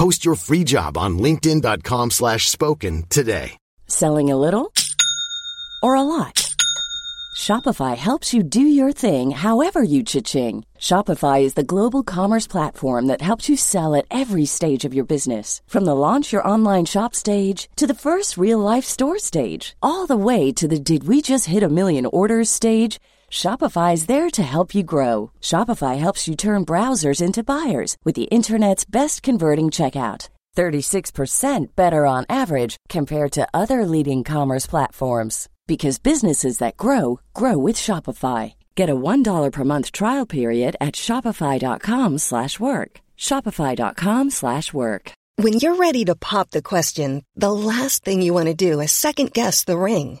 Post your free job on linkedin.com/spoken slash spoken today. Selling a little or a lot? Shopify helps you do your thing however you cha-ching. Shopify is the global commerce platform that helps you sell at every stage of your business. From the launch your online shop stage to the first real life store stage, all the way to the did we just hit a million orders stage. Shopify is there to help you grow. Shopify helps you turn browsers into buyers with the internet's best converting checkout. 36% better on average compared to other leading commerce platforms because businesses that grow grow with Shopify. Get a $1 per month trial period at shopify.com/work. shopify.com/work. When you're ready to pop the question, the last thing you want to do is second guess the ring.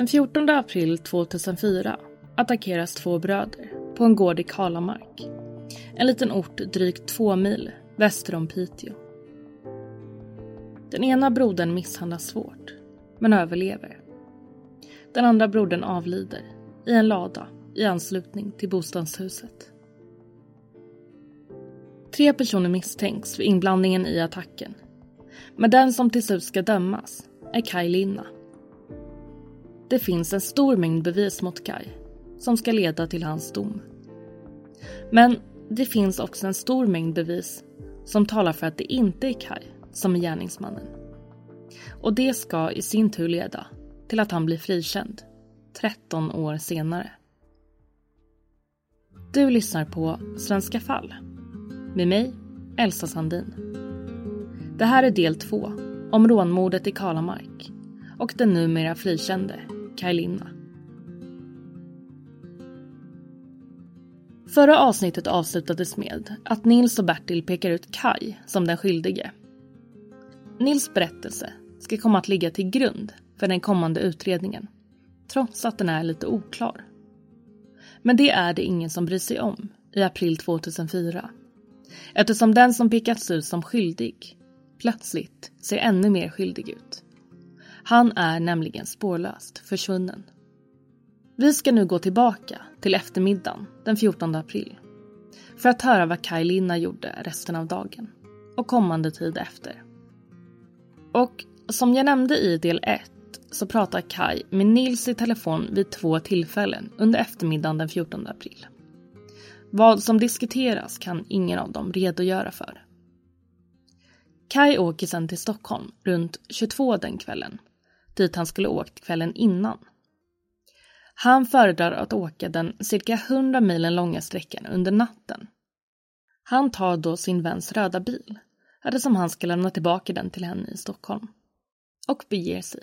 Den 14 april 2004 attackeras två bröder på en gård i Kalamark. En liten ort drygt två mil väster om Piteå. Den ena brodern misshandlas svårt, men överlever. Den andra brodern avlider i en lada i anslutning till bostadshuset. Tre personer misstänks för inblandningen i attacken. Men den som till slut ska dömas är Kaj Linna. Det finns en stor mängd bevis mot Kaj som ska leda till hans dom. Men det finns också en stor mängd bevis som talar för att det inte är Kaj som är gärningsmannen. Och det ska i sin tur leda till att han blir frikänd 13 år senare. Du lyssnar på Svenska fall med mig, Elsa Sandin. Det här är del två om rånmordet i Kalamark och den numera frikände Kajlinna. Förra avsnittet avslutades med att Nils och Bertil pekar ut Kai som den skyldige. Nils berättelse ska komma att ligga till grund för den kommande utredningen, trots att den är lite oklar. Men det är det ingen som bryr sig om i april 2004. Eftersom den som pekats ut som skyldig plötsligt ser ännu mer skyldig ut. Han är nämligen spårlöst försvunnen. Vi ska nu gå tillbaka till eftermiddagen den 14 april för att höra vad Kaj Linna gjorde resten av dagen och kommande tid efter. Och som jag nämnde i del 1 så pratar Kaj med Nils i telefon vid två tillfällen under eftermiddagen den 14 april. Vad som diskuteras kan ingen av dem redogöra för. Kaj åker sedan till Stockholm runt 22 den kvällen, dit han skulle åkt kvällen innan. Han föredrar att åka den cirka 100 milen långa sträckan under natten. Han tar då sin väns röda bil, eftersom han ska lämna tillbaka den till henne i Stockholm, och beger sig.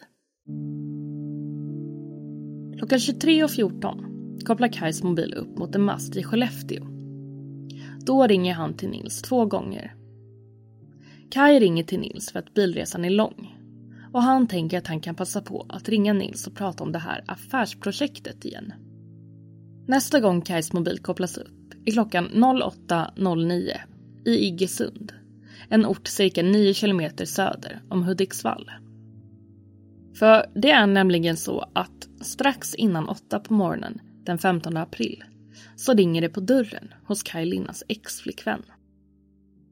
Klockan 23.14 kopplar Kajs mobil upp mot en mast i Skellefteå. Då ringer han till Nils två gånger. Kaj ringer till Nils för att bilresan är lång och han tänker att han kan passa på att ringa Nils och prata om det här affärsprojektet igen. Nästa gång Kajs mobil kopplas upp är klockan 08.09 i Iggesund, en ort cirka 9 kilometer söder om Hudiksvall. För det är nämligen så att strax innan 8 på morgonen den 15 april så ringer det på dörren hos Kaj Linnas exflickvän.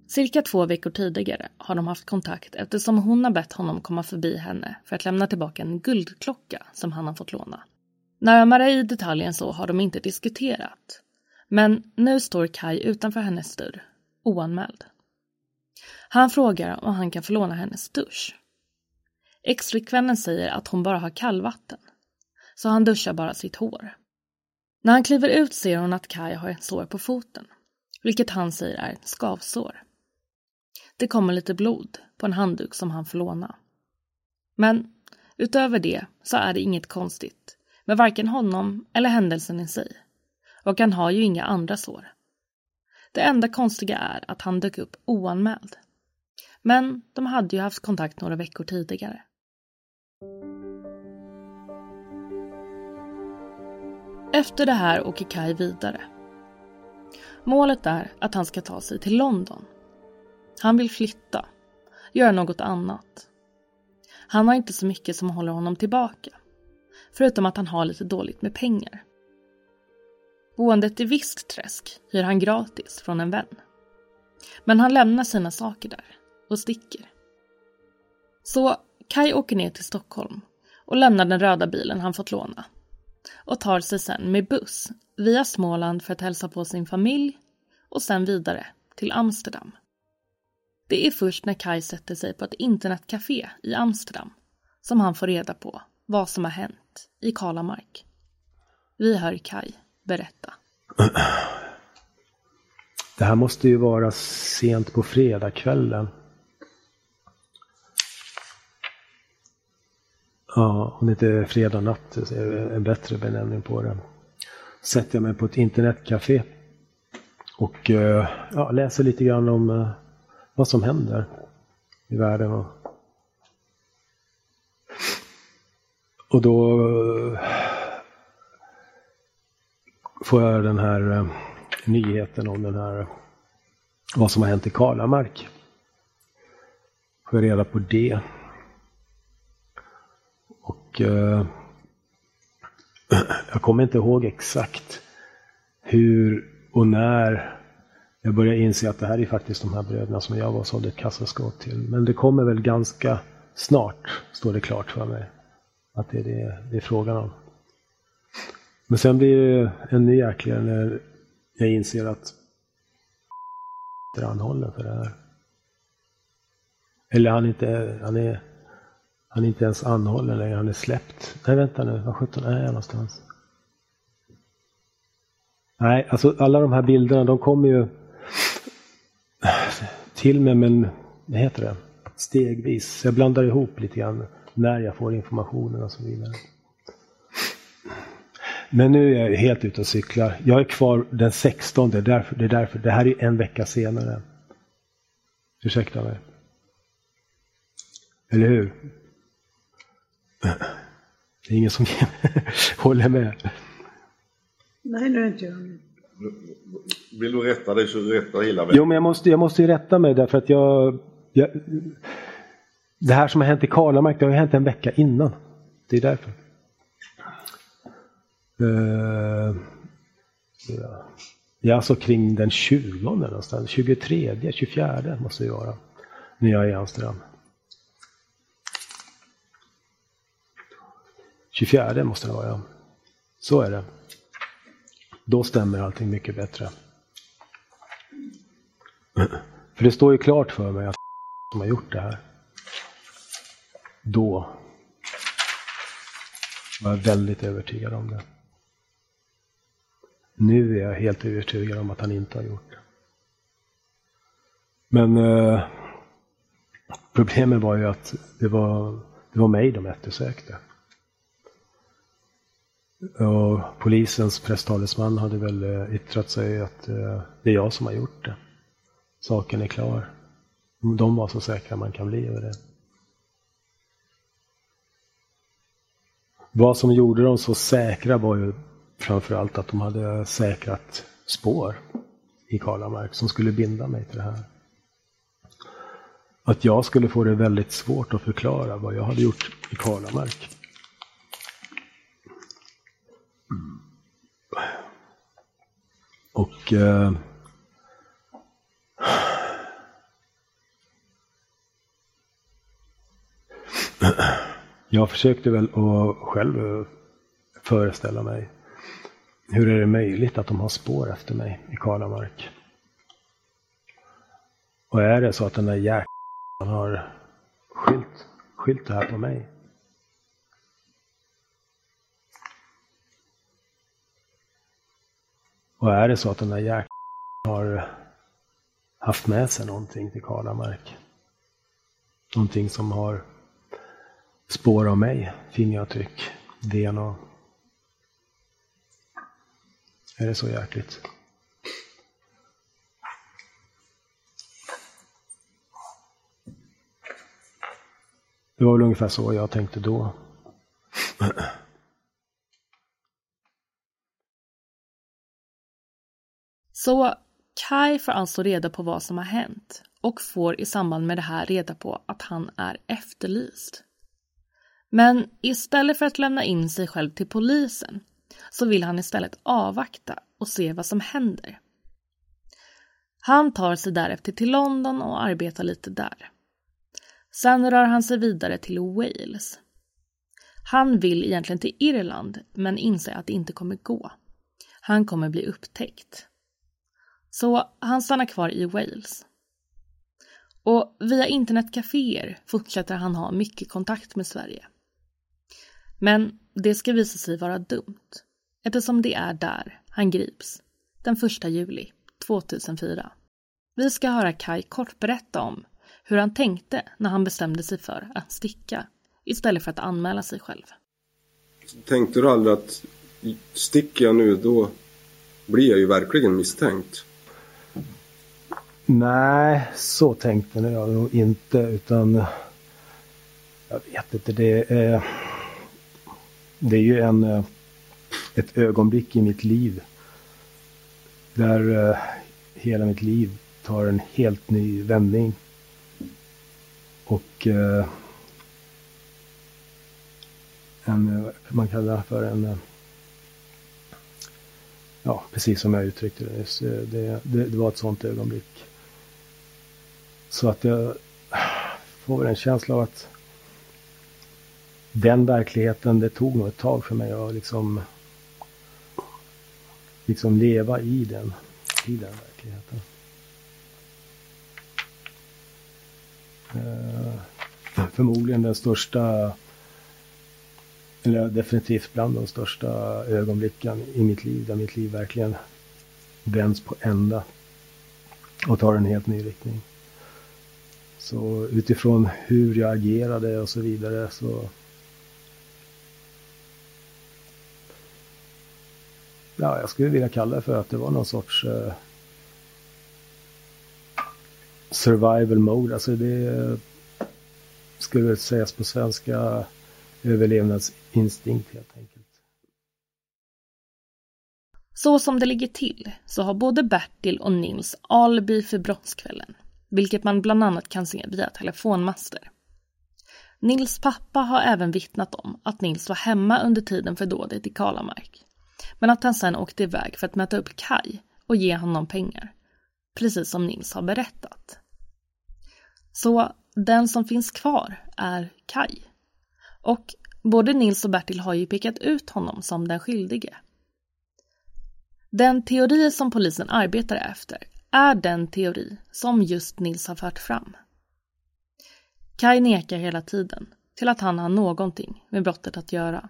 Cirka två veckor tidigare har de haft kontakt eftersom hon har bett honom komma förbi henne för att lämna tillbaka en guldklocka som han har fått låna. Närmare i detaljen så har de inte diskuterat. Men nu står Kai utanför hennes dörr, oanmäld. Han frågar om han kan få låna hennes dusch. Exflickvännen säger att hon bara har kallvatten, så han duschar bara sitt hår. När han kliver ut ser hon att Kai har ett sår på foten, vilket han säger är ett skavsår. Det kommer lite blod på en handduk som han får låna. Men utöver det så är det inget konstigt med varken honom eller händelsen i sig. Och han har ju inga andra sår. Det enda konstiga är att han dök upp oanmäld. Men de hade ju haft kontakt några veckor tidigare. Efter det här åker Kai vidare. Målet är att han ska ta sig till London. Han vill flytta, göra något annat. Han har inte så mycket som håller honom tillbaka. Förutom att han har lite dåligt med pengar. Boendet i Vistträsk hyr han gratis från en vän. Men han lämnar sina saker där och sticker. Så Kai åker ner till Stockholm och lämnar den röda bilen han fått låna och tar sig sen med buss via Småland för att hälsa på sin familj och sen vidare till Amsterdam. Det är först när Kai sätter sig på ett internetcafé i Amsterdam som han får reda på vad som har hänt i Kalamark. Vi hör Kai berätta. Det här måste ju vara sent på fredagskvällen. Ja, om det inte är fredag natt, är en bättre benämning på det. Sätter jag mig på ett internetcafé och eh, ja, läser lite grann om eh, vad som händer i världen. Och då eh, får jag den här eh, nyheten om den här vad som har hänt i Kalamark. Får jag reda på det. Och eh, jag kommer inte ihåg exakt hur och när jag börjar inse att det här är faktiskt de här bröderna som jag var och sålde ett kassaskåp till. Men det kommer väl ganska snart, står det klart för mig, att det är det det är frågan om. Men sen blir det ännu jäkligare när jag inser att är anhållen för det här. Eller han, inte, han, är, han är inte ens anhållen längre, han är släppt. Nej, vänta nu, var sjutton är jag någonstans? Nej, alltså alla de här bilderna de kommer ju till mig, men vad heter det? Stegvis. Jag blandar ihop lite grann när jag får informationen och så vidare. Men nu är jag helt ute och cyklar. Jag är kvar den 16. Det är därför. Det, är därför. det här är en vecka senare. Ursäkta mig. Eller hur? Det är ingen som håller med. Nej, nu är inte jag vill du rätta dig så rätta hela vägen. Jo, men jag måste, jag måste ju rätta mig därför att jag, jag Det här som har hänt i Karlamark, det har ju hänt en vecka innan. Det är därför. Uh, ja. ja, alltså kring den 20 någonstans. 23, 24 måste det vara. När jag är i Amsterdam. 24 måste det vara, ja. Så är det. Då stämmer allting mycket bättre. För det står ju klart för mig att som har gjort det här. Då var jag väldigt övertygad om det. Nu är jag helt övertygad om att han inte har gjort det. Men eh, problemet var ju att det var, det var mig de eftersökte. Och polisens presstalesman hade väl eh, yttrat sig att eh, det är jag som har gjort det. Saken är klar. De var så säkra man kan bli över det. Vad som gjorde dem så säkra var ju framförallt att de hade säkrat spår. i Kalamark som skulle binda mig till det här. Att jag skulle få det väldigt svårt att förklara vad jag hade gjort i Kalamark. Och eh, jag försökte väl att själv föreställa mig hur är det möjligt att de har spår efter mig i Kalamark? Och är det så att den där jäkeln har skilt, skilt det här på mig? Och är det så att den där jäkeln har haft med sig någonting till Kalamark? Någonting som har spår av mig, fingeravtryck, DNA. Är det så hjärtligt? Det var väl ungefär så jag tänkte då. Så Kai får alltså reda på vad som har hänt och får i samband med det här reda på att han är efterlyst. Men istället för att lämna in sig själv till polisen så vill han istället avvakta och se vad som händer. Han tar sig därefter till London och arbetar lite där. Sen rör han sig vidare till Wales. Han vill egentligen till Irland men inser att det inte kommer gå. Han kommer bli upptäckt. Så han stannar kvar i Wales. Och via internetcaféer fortsätter han ha mycket kontakt med Sverige. Men det ska visa sig vara dumt eftersom det är där han grips den 1 juli 2004. Vi ska höra Kai kort berätta om hur han tänkte när han bestämde sig för att sticka istället för att anmäla sig själv. Tänkte du aldrig att sticker jag nu då blir jag ju verkligen misstänkt? Nej, så tänkte jag nog inte utan jag vet inte, det är, det är ju en, eh, ett ögonblick i mitt liv där eh, hela mitt liv tar en helt ny vändning. Och eh, en, man kallar det för en, ja precis som jag uttryckte det nyss, det, det, det var ett sånt ögonblick. Så att jag får väl en känsla av att den verkligheten, det tog nog ett tag för mig att liksom, liksom leva i den, i den verkligheten. Eh, förmodligen den största, eller definitivt bland de största ögonblicken i mitt liv, där mitt liv verkligen vänds på ända och tar en helt ny riktning. Så utifrån hur jag agerade och så vidare så Ja, jag skulle vilja kalla det för att det var någon sorts eh, survival mode. Alltså det eh, skulle sägas på svenska överlevnadsinstinkt helt enkelt. Så som det ligger till så har både Bertil och Nils alibi för brottskvällen, vilket man bland annat kan se via telefonmaster. Nils pappa har även vittnat om att Nils var hemma under tiden för dådet i Kalamark, men att han sen åkte iväg för att möta upp Kai och ge honom pengar, precis som Nils har berättat. Så den som finns kvar är Kai. Och både Nils och Bertil har ju pekat ut honom som den skyldige. Den teori som polisen arbetar efter är den teori som just Nils har fört fram. Kai nekar hela tiden till att han har någonting med brottet att göra.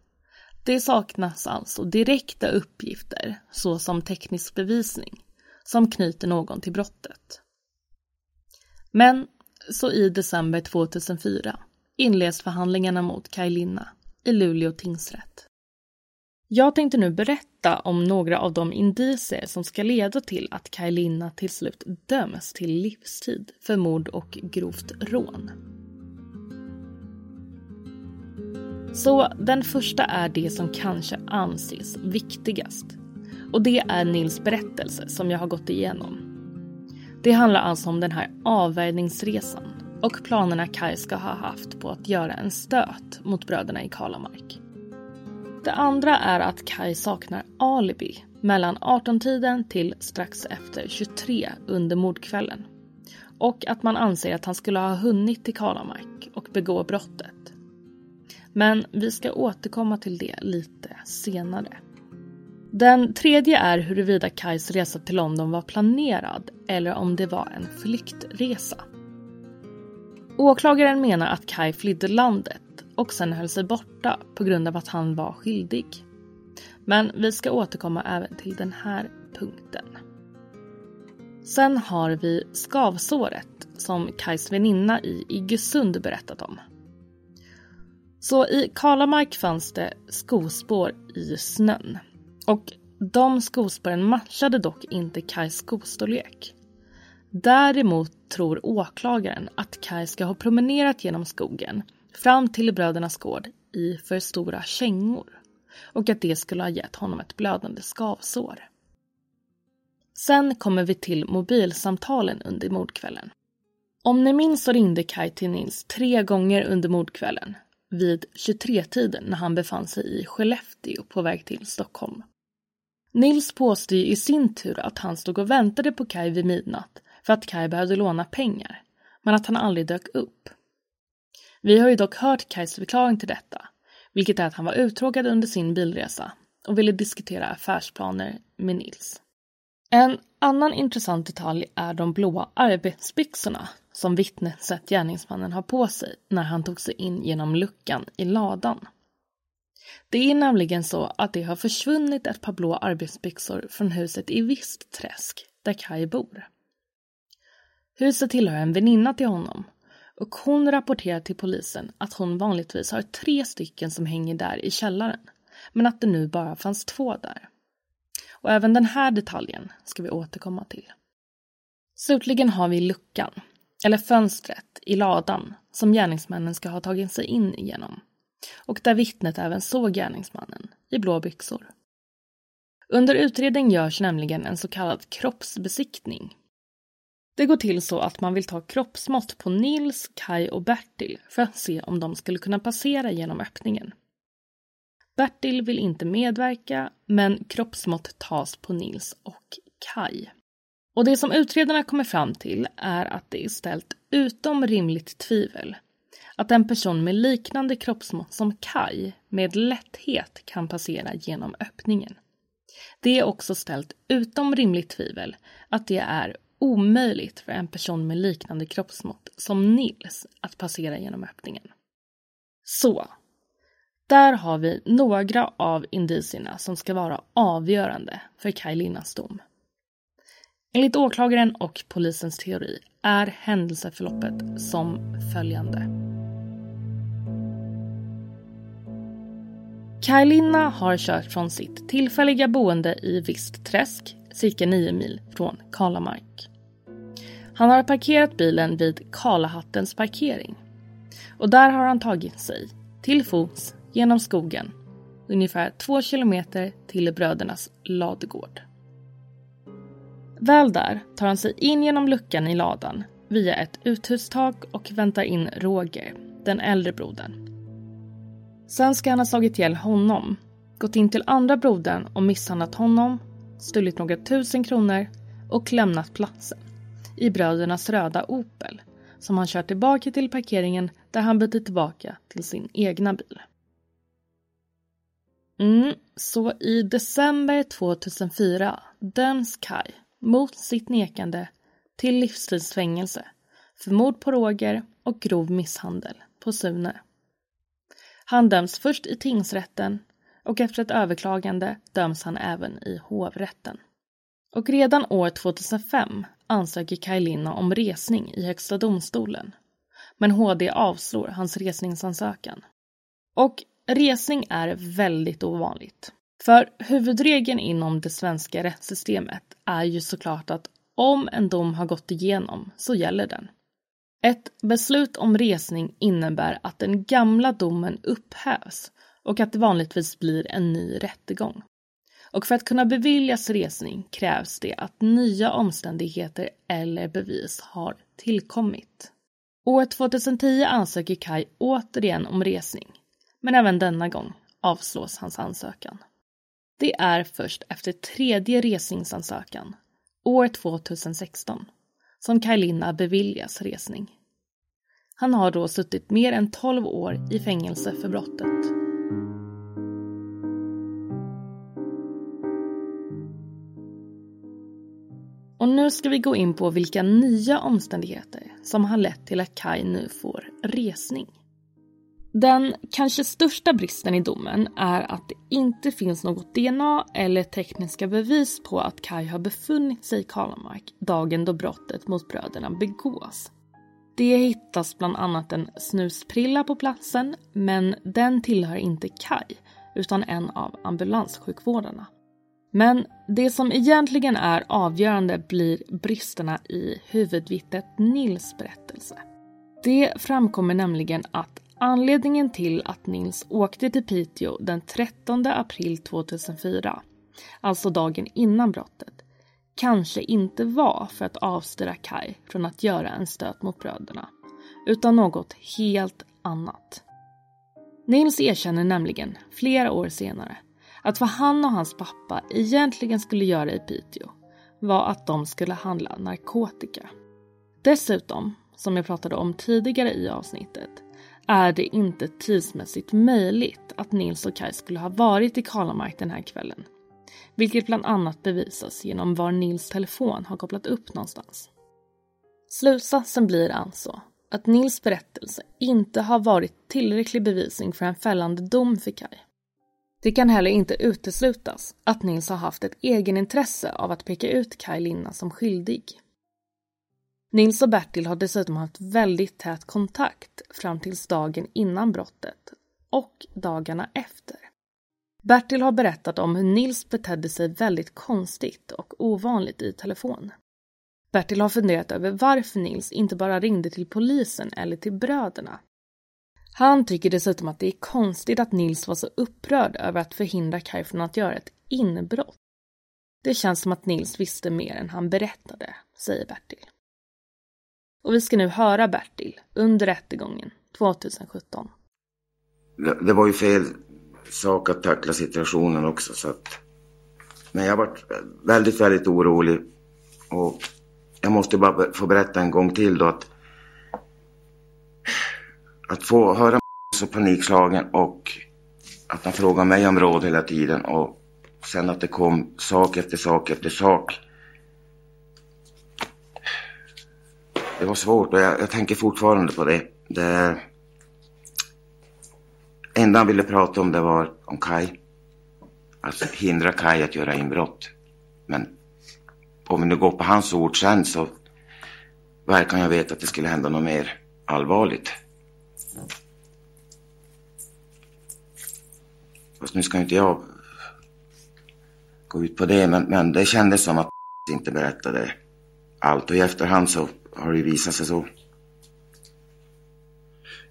Det saknas alltså direkta uppgifter, såsom teknisk bevisning, som knyter någon till brottet. Men så i december 2004 inleds förhandlingarna mot Kaj Linna i Luleå tingsrätt. Jag tänkte nu berätta om några av de indicier som ska leda till att Kaj Linna till slut döms till livstid för mord och grovt rån. Så den första är det som kanske anses viktigast. Och det är Nils berättelse som jag har gått igenom. Det handlar alltså om den här avvärjningsresan och planerna Kai ska ha haft på att göra en stöt mot bröderna i Kalamark. Det andra är att Kai saknar alibi mellan 18-tiden till strax efter 23 under mordkvällen. Och att man anser att han skulle ha hunnit till Kalamark och begå brottet. Men vi ska återkomma till det lite senare. Den tredje är huruvida Kais resa till London var planerad eller om det var en flyktresa. Åklagaren menar att Kai flydde landet och sen höll sig borta på grund av att han var skyldig. Men vi ska återkomma även till den här punkten. Sen har vi skavsåret som Kais väninna i Iggesund berättat om. Så i Kalamark fanns det skospår i snön. Och de skospåren matchade dock inte Kais skostorlek. Däremot tror åklagaren att Kaj ska ha promenerat genom skogen fram till brödernas gård i för stora kängor och att det skulle ha gett honom ett blödande skavsår. Sen kommer vi till mobilsamtalen under mordkvällen. Om ni minns så ringde Kaj till Nils tre gånger under mordkvällen vid 23-tiden när han befann sig i Skellefteå på väg till Stockholm. Nils påstod i sin tur att han stod och väntade på Kaj vid midnatt för att Kaj behövde låna pengar, men att han aldrig dök upp. Vi har ju dock hört Kajs förklaring till detta, vilket är att han var uttråkad under sin bilresa och ville diskutera affärsplaner med Nils. En annan intressant detalj är de blåa arbetsbyxorna som vittnet sett gärningsmannen ha på sig när han tog sig in genom luckan i ladan. Det är nämligen så att det har försvunnit ett par blå arbetsbyxor från huset i Vistträsk, där Kai bor. Huset tillhör en väninna till honom och hon rapporterar till polisen att hon vanligtvis har tre stycken som hänger där i källaren, men att det nu bara fanns två där. Och även den här detaljen ska vi återkomma till. Slutligen har vi luckan, eller fönstret, i ladan som gärningsmännen ska ha tagit sig in genom Och där vittnet även såg gärningsmannen, i blå byxor. Under utredning görs nämligen en så kallad kroppsbesiktning. Det går till så att man vill ta kroppsmått på Nils, Kai och Bertil för att se om de skulle kunna passera genom öppningen. Bertil vill inte medverka, men kroppsmått tas på Nils och Kai. Och det som utredarna kommer fram till är att det är ställt utom rimligt tvivel att en person med liknande kroppsmått som Kai med lätthet kan passera genom öppningen. Det är också ställt utom rimligt tvivel att det är omöjligt för en person med liknande kroppsmått som Nils att passera genom öppningen. Så, där har vi några av indicierna som ska vara avgörande för Kaj Linnas dom. Enligt åklagaren och polisens teori är händelseförloppet som följande. Kaj Linna har kört från sitt tillfälliga boende i Vistträsk, cirka 9 mil från Kalamark. Han har parkerat bilen vid Kalahattens parkering. Och där har han tagit sig till fots genom skogen ungefär två kilometer till brödernas ladugård. Väl där tar han sig in genom luckan i ladan via ett uthustak och väntar in Roger, den äldre brodern. Sen ska han ha slagit ihjäl honom, gått in till andra brodern och misshandlat honom, stulit några tusen kronor och lämnat platsen i brödernas röda Opel som han kört tillbaka till parkeringen där han byter tillbaka till sin egna bil. Mm, så i december 2004 döms Kai mot sitt nekande till livstidsfängelse för mord på Roger och grov misshandel på Sune. Han döms först i tingsrätten och efter ett överklagande döms han även i hovrätten. Och redan år 2005 ansöker Kaj Linna om resning i Högsta domstolen. Men HD avslår hans resningsansökan. Och resning är väldigt ovanligt. För huvudregeln inom det svenska rättssystemet är ju såklart att om en dom har gått igenom så gäller den. Ett beslut om resning innebär att den gamla domen upphävs och att det vanligtvis blir en ny rättegång. Och för att kunna beviljas resning krävs det att nya omständigheter eller bevis har tillkommit. År 2010 ansöker Kai återigen om resning, men även denna gång avslås hans ansökan. Det är först efter tredje resningsansökan, år 2016, som Kaj Linna beviljas resning. Han har då suttit mer än 12 år i fängelse för brottet. Och nu ska vi gå in på vilka nya omständigheter som har lett till att Kai nu får resning. Den kanske största bristen i domen är att det inte finns något DNA eller tekniska bevis på att Kai har befunnit sig i Kalamark dagen då brottet mot bröderna begås. Det hittas bland annat en snusprilla på platsen men den tillhör inte Kai utan en av ambulanssjukvårdarna. Men det som egentligen är avgörande blir bristerna i huvudvittnet Nils berättelse. Det framkommer nämligen att anledningen till att Nils åkte till Piteå den 13 april 2004, alltså dagen innan brottet, kanske inte var för att avstyra Kai från att göra en stöt mot bröderna, utan något helt annat. Nils erkänner nämligen flera år senare att vad han och hans pappa egentligen skulle göra i Piteå var att de skulle handla narkotika. Dessutom, som jag pratade om tidigare i avsnittet, är det inte tidsmässigt möjligt att Nils och Kaj skulle ha varit i Kalamark den här kvällen. Vilket bland annat bevisas genom var Nils telefon har kopplat upp någonstans. Slutsatsen blir alltså att Nils berättelse inte har varit tillräcklig bevisning för en fällande dom för Kaj. Det kan heller inte uteslutas att Nils har haft ett egenintresse av att peka ut Kaj Linna som skyldig. Nils och Bertil har dessutom haft väldigt tät kontakt fram tills dagen innan brottet och dagarna efter. Bertil har berättat om hur Nils betedde sig väldigt konstigt och ovanligt i telefon. Bertil har funderat över varför Nils inte bara ringde till polisen eller till bröderna han tycker dessutom att det är konstigt att Nils var så upprörd över att förhindra Kaj från att göra ett inbrott. Det känns som att Nils visste mer än han berättade, säger Bertil. Och vi ska nu höra Bertil under rättegången 2017. Det var ju fel sak att tackla situationen också så att... Men jag var väldigt, väldigt orolig. Och jag måste bara få berätta en gång till då att att få höra så panikslagen och att han frågade mig om råd hela tiden och sen att det kom sak efter sak efter sak. Det var svårt och jag, jag tänker fortfarande på det. Det enda han ville prata om det var om Kai. Alltså hindra Kai att göra inbrott. Men om vi nu går på hans ord sen så verkar jag veta att det skulle hända något mer allvarligt. Fast nu ska inte jag gå ut på det, men, men det kändes som att inte berättade allt och i efterhand så har det visat sig så.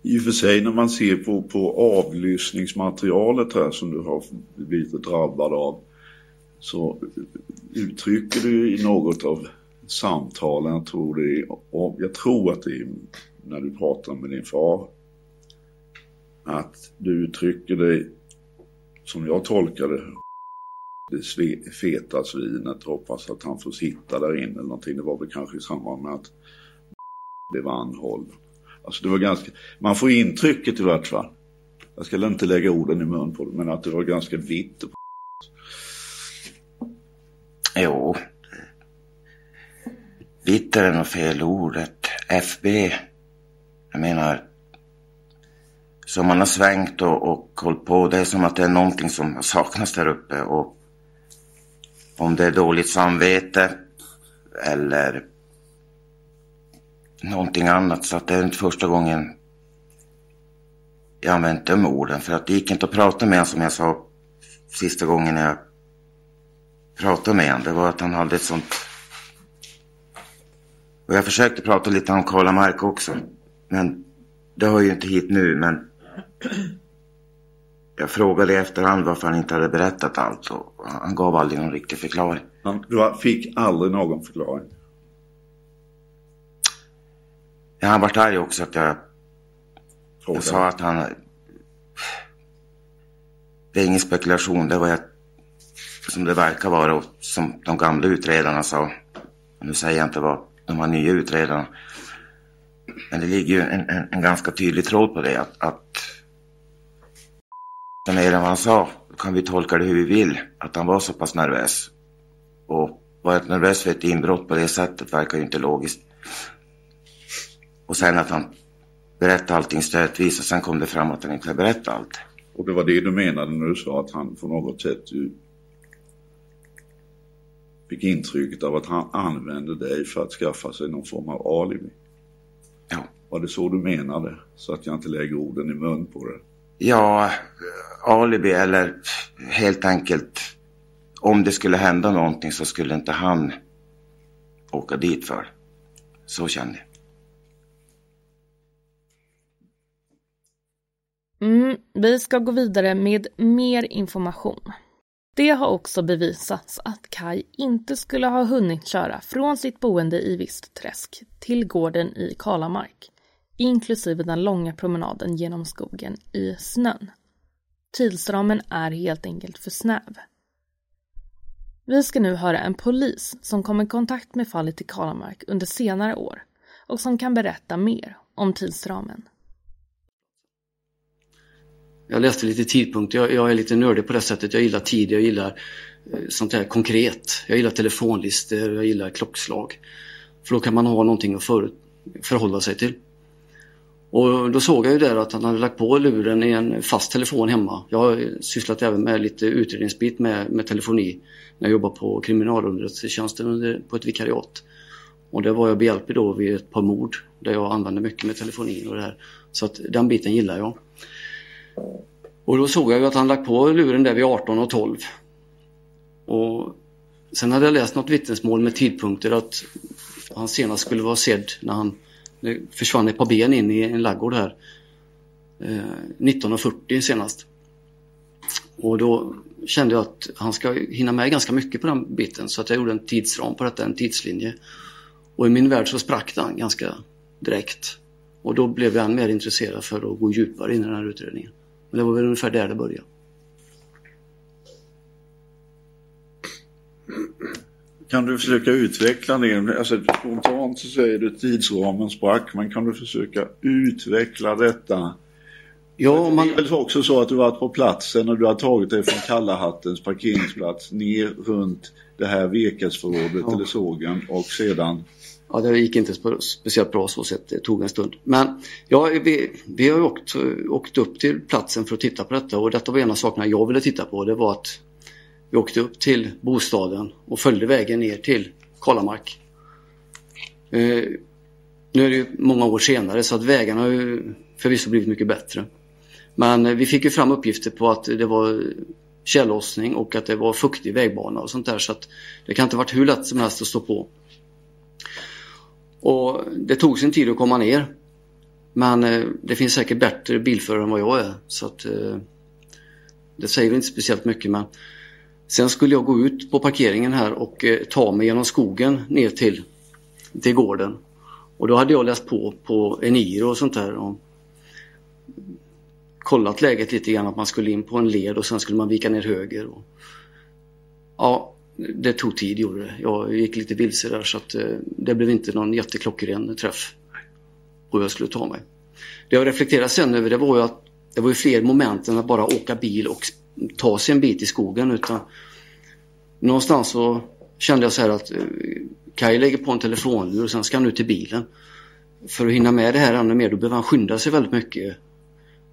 I och för sig när man ser på, på avlyssningsmaterialet här som du har blivit drabbad av så uttrycker du i något av samtalen, jag tror, det är, jag tror att det är när du pratar med din far, att du uttrycker dig som jag tolkar det det feta svinet hoppas att han får sitta där inne eller någonting. Det var väl kanske i samband med att blev anhållen. Alltså det var ganska, man får intrycket i vart fall. Jag ska inte lägga orden i mun på det, men att det var ganska vitt. Jo. Vitt är nog fel ordet. FB. Jag menar, som man har svängt och, och hållit på. Det är som att det är någonting som saknas där uppe. Och om det är dåligt samvete eller någonting annat. Så att det är inte första gången jag använt de orden. För att det gick inte att prata med honom som jag sa sista gången jag pratade med honom. Det var att han hade ett sånt... Och jag försökte prata lite om Karla Mark också. Men det hör ju inte hit nu. Men jag frågade i efterhand varför han inte hade berättat allt och han gav aldrig någon riktig förklaring. du fick aldrig någon förklaring? Ja, han vart arg också att jag... Fråga. Jag sa att han... Det är ingen spekulation, det var jag... Som det verkar vara och som de gamla utredarna sa. Nu säger jag inte vad de här nya utredarna. Men det ligger ju en, en, en ganska tydlig tråd på det att, att mer än vad han sa. Kan vi tolka det hur vi vill. Att han var så pass nervös. Och vara nervös för ett inbrott på det sättet verkar ju inte logiskt. Och sen att han berättade allting stötvis och sen kom det fram att han inte berättade allt. Och det var det du menade när du sa att han på något sätt fick intrycket av att han använde dig för att skaffa sig någon form av alibi? Ja. Var det så du menade? Så att jag inte lägger orden i mun på det? Ja, alibi eller helt enkelt om det skulle hända någonting så skulle inte han åka dit för. Så kände jag. Mm, vi ska gå vidare med mer information. Det har också bevisats att Kai inte skulle ha hunnit köra från sitt boende i Vistträsk till gården i Kalamark, inklusive den långa promenaden genom skogen i snön. Tidsramen är helt enkelt för snäv. Vi ska nu höra en polis som kom i kontakt med fallet i Kalamark under senare år och som kan berätta mer om tidsramen. Jag läste lite tidpunkter. Jag, jag, är lite nördig på det sättet. Jag gillar tid, jag gillar eh, sånt här konkret. Jag gillar telefonlistor, jag gillar klockslag. För då kan man ha någonting att för, förhålla sig till. Och då såg jag ju där att han hade lagt på luren i en fast telefon hemma. Jag har sysslat även med lite utredningsbit med, med telefoni när jag jobbade på kriminalunderrättelsetjänsten på ett vikariat. Och där var jag behjälplig då vid ett par mord där jag använde mycket med telefonin och det här. Så att den biten gillar jag. Och då såg jag ju att han lagt på luren där vid 18 och 12. Och sen hade jag läst något vittnesmål med tidpunkter att han senast skulle vara sedd när han det försvann ett par ben in i en laggård här. Eh, 1940 senast. Och då kände jag att han ska hinna med ganska mycket på den biten så att jag gjorde en tidsram på detta, en tidslinje. Och i min värld så sprack den ganska direkt. Och då blev jag än mer intresserad för att gå djupare in i den här utredningen. Men det var väl ungefär där det började. Kan du försöka utveckla det? Alltså, spontant så säger du tidsramen sprack, men kan du försöka utveckla detta? Ja, man... Det är väl också så att du varit på platsen och du har tagit dig från Kallahattens parkeringsplats ner runt det här virkesförrådet ja. eller sågen och sedan ja, det gick inte speciellt bra så sett. Det tog en stund. Men ja, vi, vi har åkt, åkt upp till platsen för att titta på detta och detta var en av sakerna jag ville titta på. Det var att vi åkte upp till bostaden och följde vägen ner till Kalamark. Eh, nu är det ju många år senare så att vägarna har ju förvisso blivit mycket bättre. Men eh, vi fick ju fram uppgifter på att det var tjällossning och att det var fuktig vägbana och sånt där så att det kan inte varit hur lätt som helst att stå på. Och det tog sin tid att komma ner. Men eh, det finns säkert bättre bilförare än vad jag är så att eh, det säger inte speciellt mycket men sen skulle jag gå ut på parkeringen här och eh, ta mig genom skogen ner till, till gården. Och då hade jag läst på på Eniro och sånt där. Och kollat läget lite grann att man skulle in på en led och sen skulle man vika ner höger. Och, ja, det tog tid gjorde det. Jag gick lite vilse där så att eh, det blev inte någon jätteklockren träff på hur jag skulle ta mig. Det jag reflekterade sen över det var ju att det var ju fler moment än att bara åka bil och ta sig en bit i skogen utan någonstans så kände jag så här att eh, Kaj lägger på en telefonlur och sen ska han ut till bilen. För att hinna med det här ännu mer då behöver han skynda sig väldigt mycket.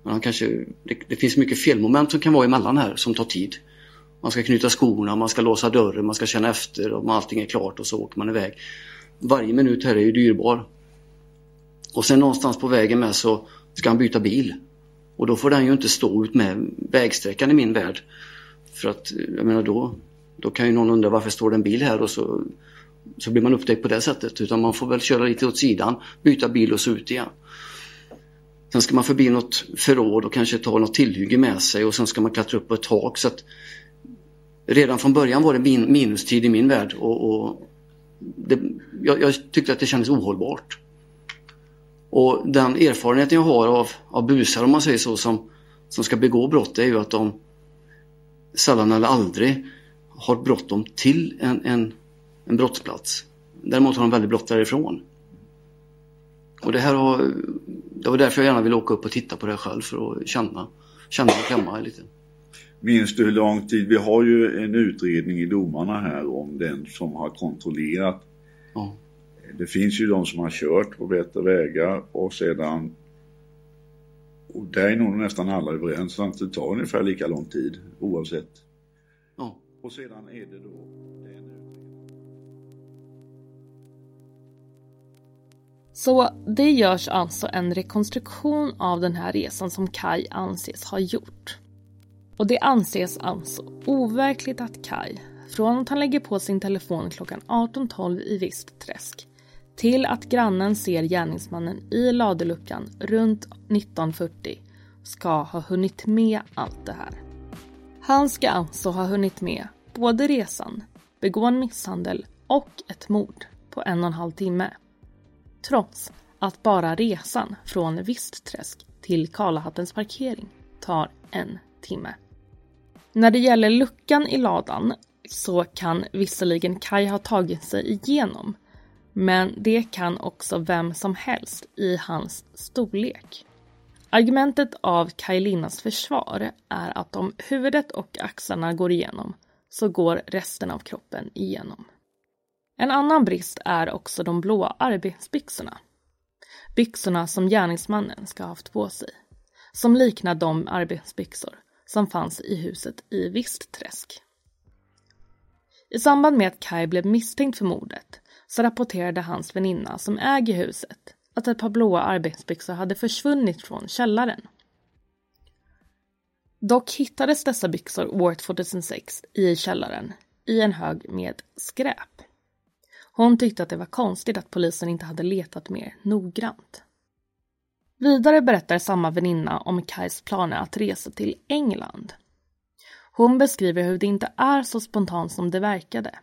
Men han kanske, det, det finns mycket felmoment som kan vara emellan här som tar tid. Man ska knyta skorna, man ska låsa dörren, man ska känna efter om allting är klart och så åker man iväg. Varje minut här är ju dyrbar. Och sen någonstans på vägen med så ska han byta bil. Och då får den ju inte stå ut med vägsträckan i min värld. För att, jag menar då, då kan ju någon undra varför står det en bil här och så, så blir man upptäckt på det sättet. Utan man får väl köra lite åt sidan, byta bil och så ut igen. Sen ska man förbi något förråd och kanske ta något tillhygge med sig och sen ska man klättra upp på ett tak. Så att redan från början var det min, minustid i min värld och, och det, jag, jag, tyckte att det kändes ohållbart. Och den erfarenheten jag har av, av busar om man säger så som, som ska begå brott är ju att de sällan eller aldrig har bråttom till en, en, en brottsplats. Däremot har de väldigt brått därifrån. Och det här har, det var därför jag gärna ville åka upp och titta på det själv för att känna, känna och klämma lite. Minns du hur lång tid? Vi har ju en utredning i domarna här om den som har kontrollerat. Ja. Det finns ju de som har kört på bättre vägar och sedan och där är nog nästan alla överens att det tar ungefär lika lång tid oavsett. Ja. Och sedan är det då Så det görs alltså en rekonstruktion av den här resan som Kai anses ha gjort. Och det anses alltså overkligt att Kai, från att han lägger på sin telefon klockan 18.12 i visst träsk till att grannen ser gärningsmannen i ladeluckan runt 19.40 ska ha hunnit med allt det här. Han ska alltså ha hunnit med både resan, begå en misshandel och ett mord på en och en halv timme. Trots att bara resan från Vistträsk till Karlahattens parkering tar en timme. När det gäller luckan i ladan så kan visserligen Kai ha tagit sig igenom men det kan också vem som helst i hans storlek. Argumentet av Kaj Linnas försvar är att om huvudet och axlarna går igenom så går resten av kroppen igenom. En annan brist är också de blåa arbetsbyxorna. Byxorna som gärningsmannen ska ha haft på sig. Som liknar de arbetsbyxor som fanns i huset i Vistträsk. I samband med att Kai blev misstänkt för mordet så rapporterade hans väninna som äger huset att ett par blåa arbetsbyxor hade försvunnit från källaren. Dock hittades dessa byxor år 2006 i källaren i en hög med skräp. Hon tyckte att det var konstigt att polisen inte hade letat mer noggrant. Vidare berättar samma väninna om Kais planer att resa till England. Hon beskriver hur det inte är så spontant som det verkade.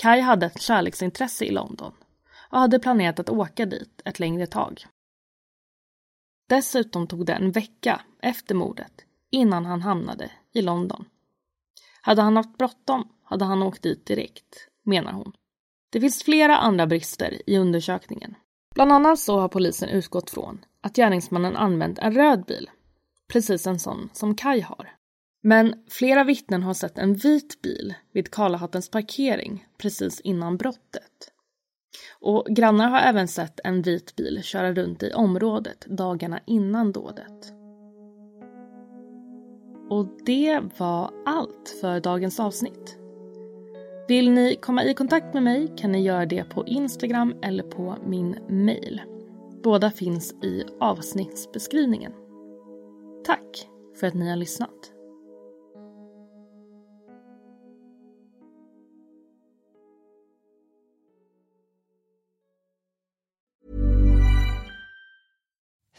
Kai hade ett kärleksintresse i London och hade planerat att åka dit ett längre tag. Dessutom tog det en vecka efter mordet innan han hamnade i London. Hade han haft bråttom hade han åkt dit direkt, menar hon. Det finns flera andra brister i undersökningen. Bland annat så har polisen utgått från att gärningsmannen använt en röd bil, precis en sån som Kai har. Men flera vittnen har sett en vit bil vid Karlahattens parkering precis innan brottet. Och grannar har även sett en vit bil köra runt i området dagarna innan dådet. Och det var allt för dagens avsnitt. Vill ni komma i kontakt med mig kan ni göra det på Instagram eller på min mail. Båda finns i avsnittsbeskrivningen. Tack för att ni har lyssnat.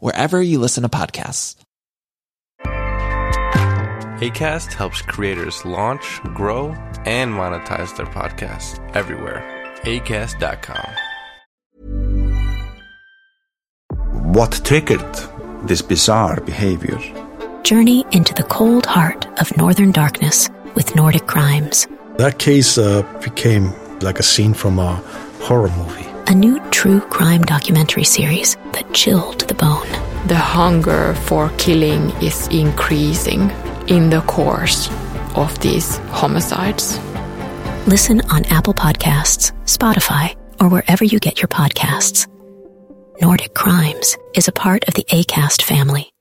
wherever you listen to podcasts. ACAST helps creators launch, grow, and monetize their podcasts everywhere. ACAST.com. What triggered this bizarre behavior? Journey into the cold heart of northern darkness with Nordic crimes. That case uh, became like a scene from a horror movie. A new true crime documentary series that chilled the bone. The hunger for killing is increasing in the course of these homicides. Listen on Apple Podcasts, Spotify, or wherever you get your podcasts. Nordic Crimes is a part of the ACAST family.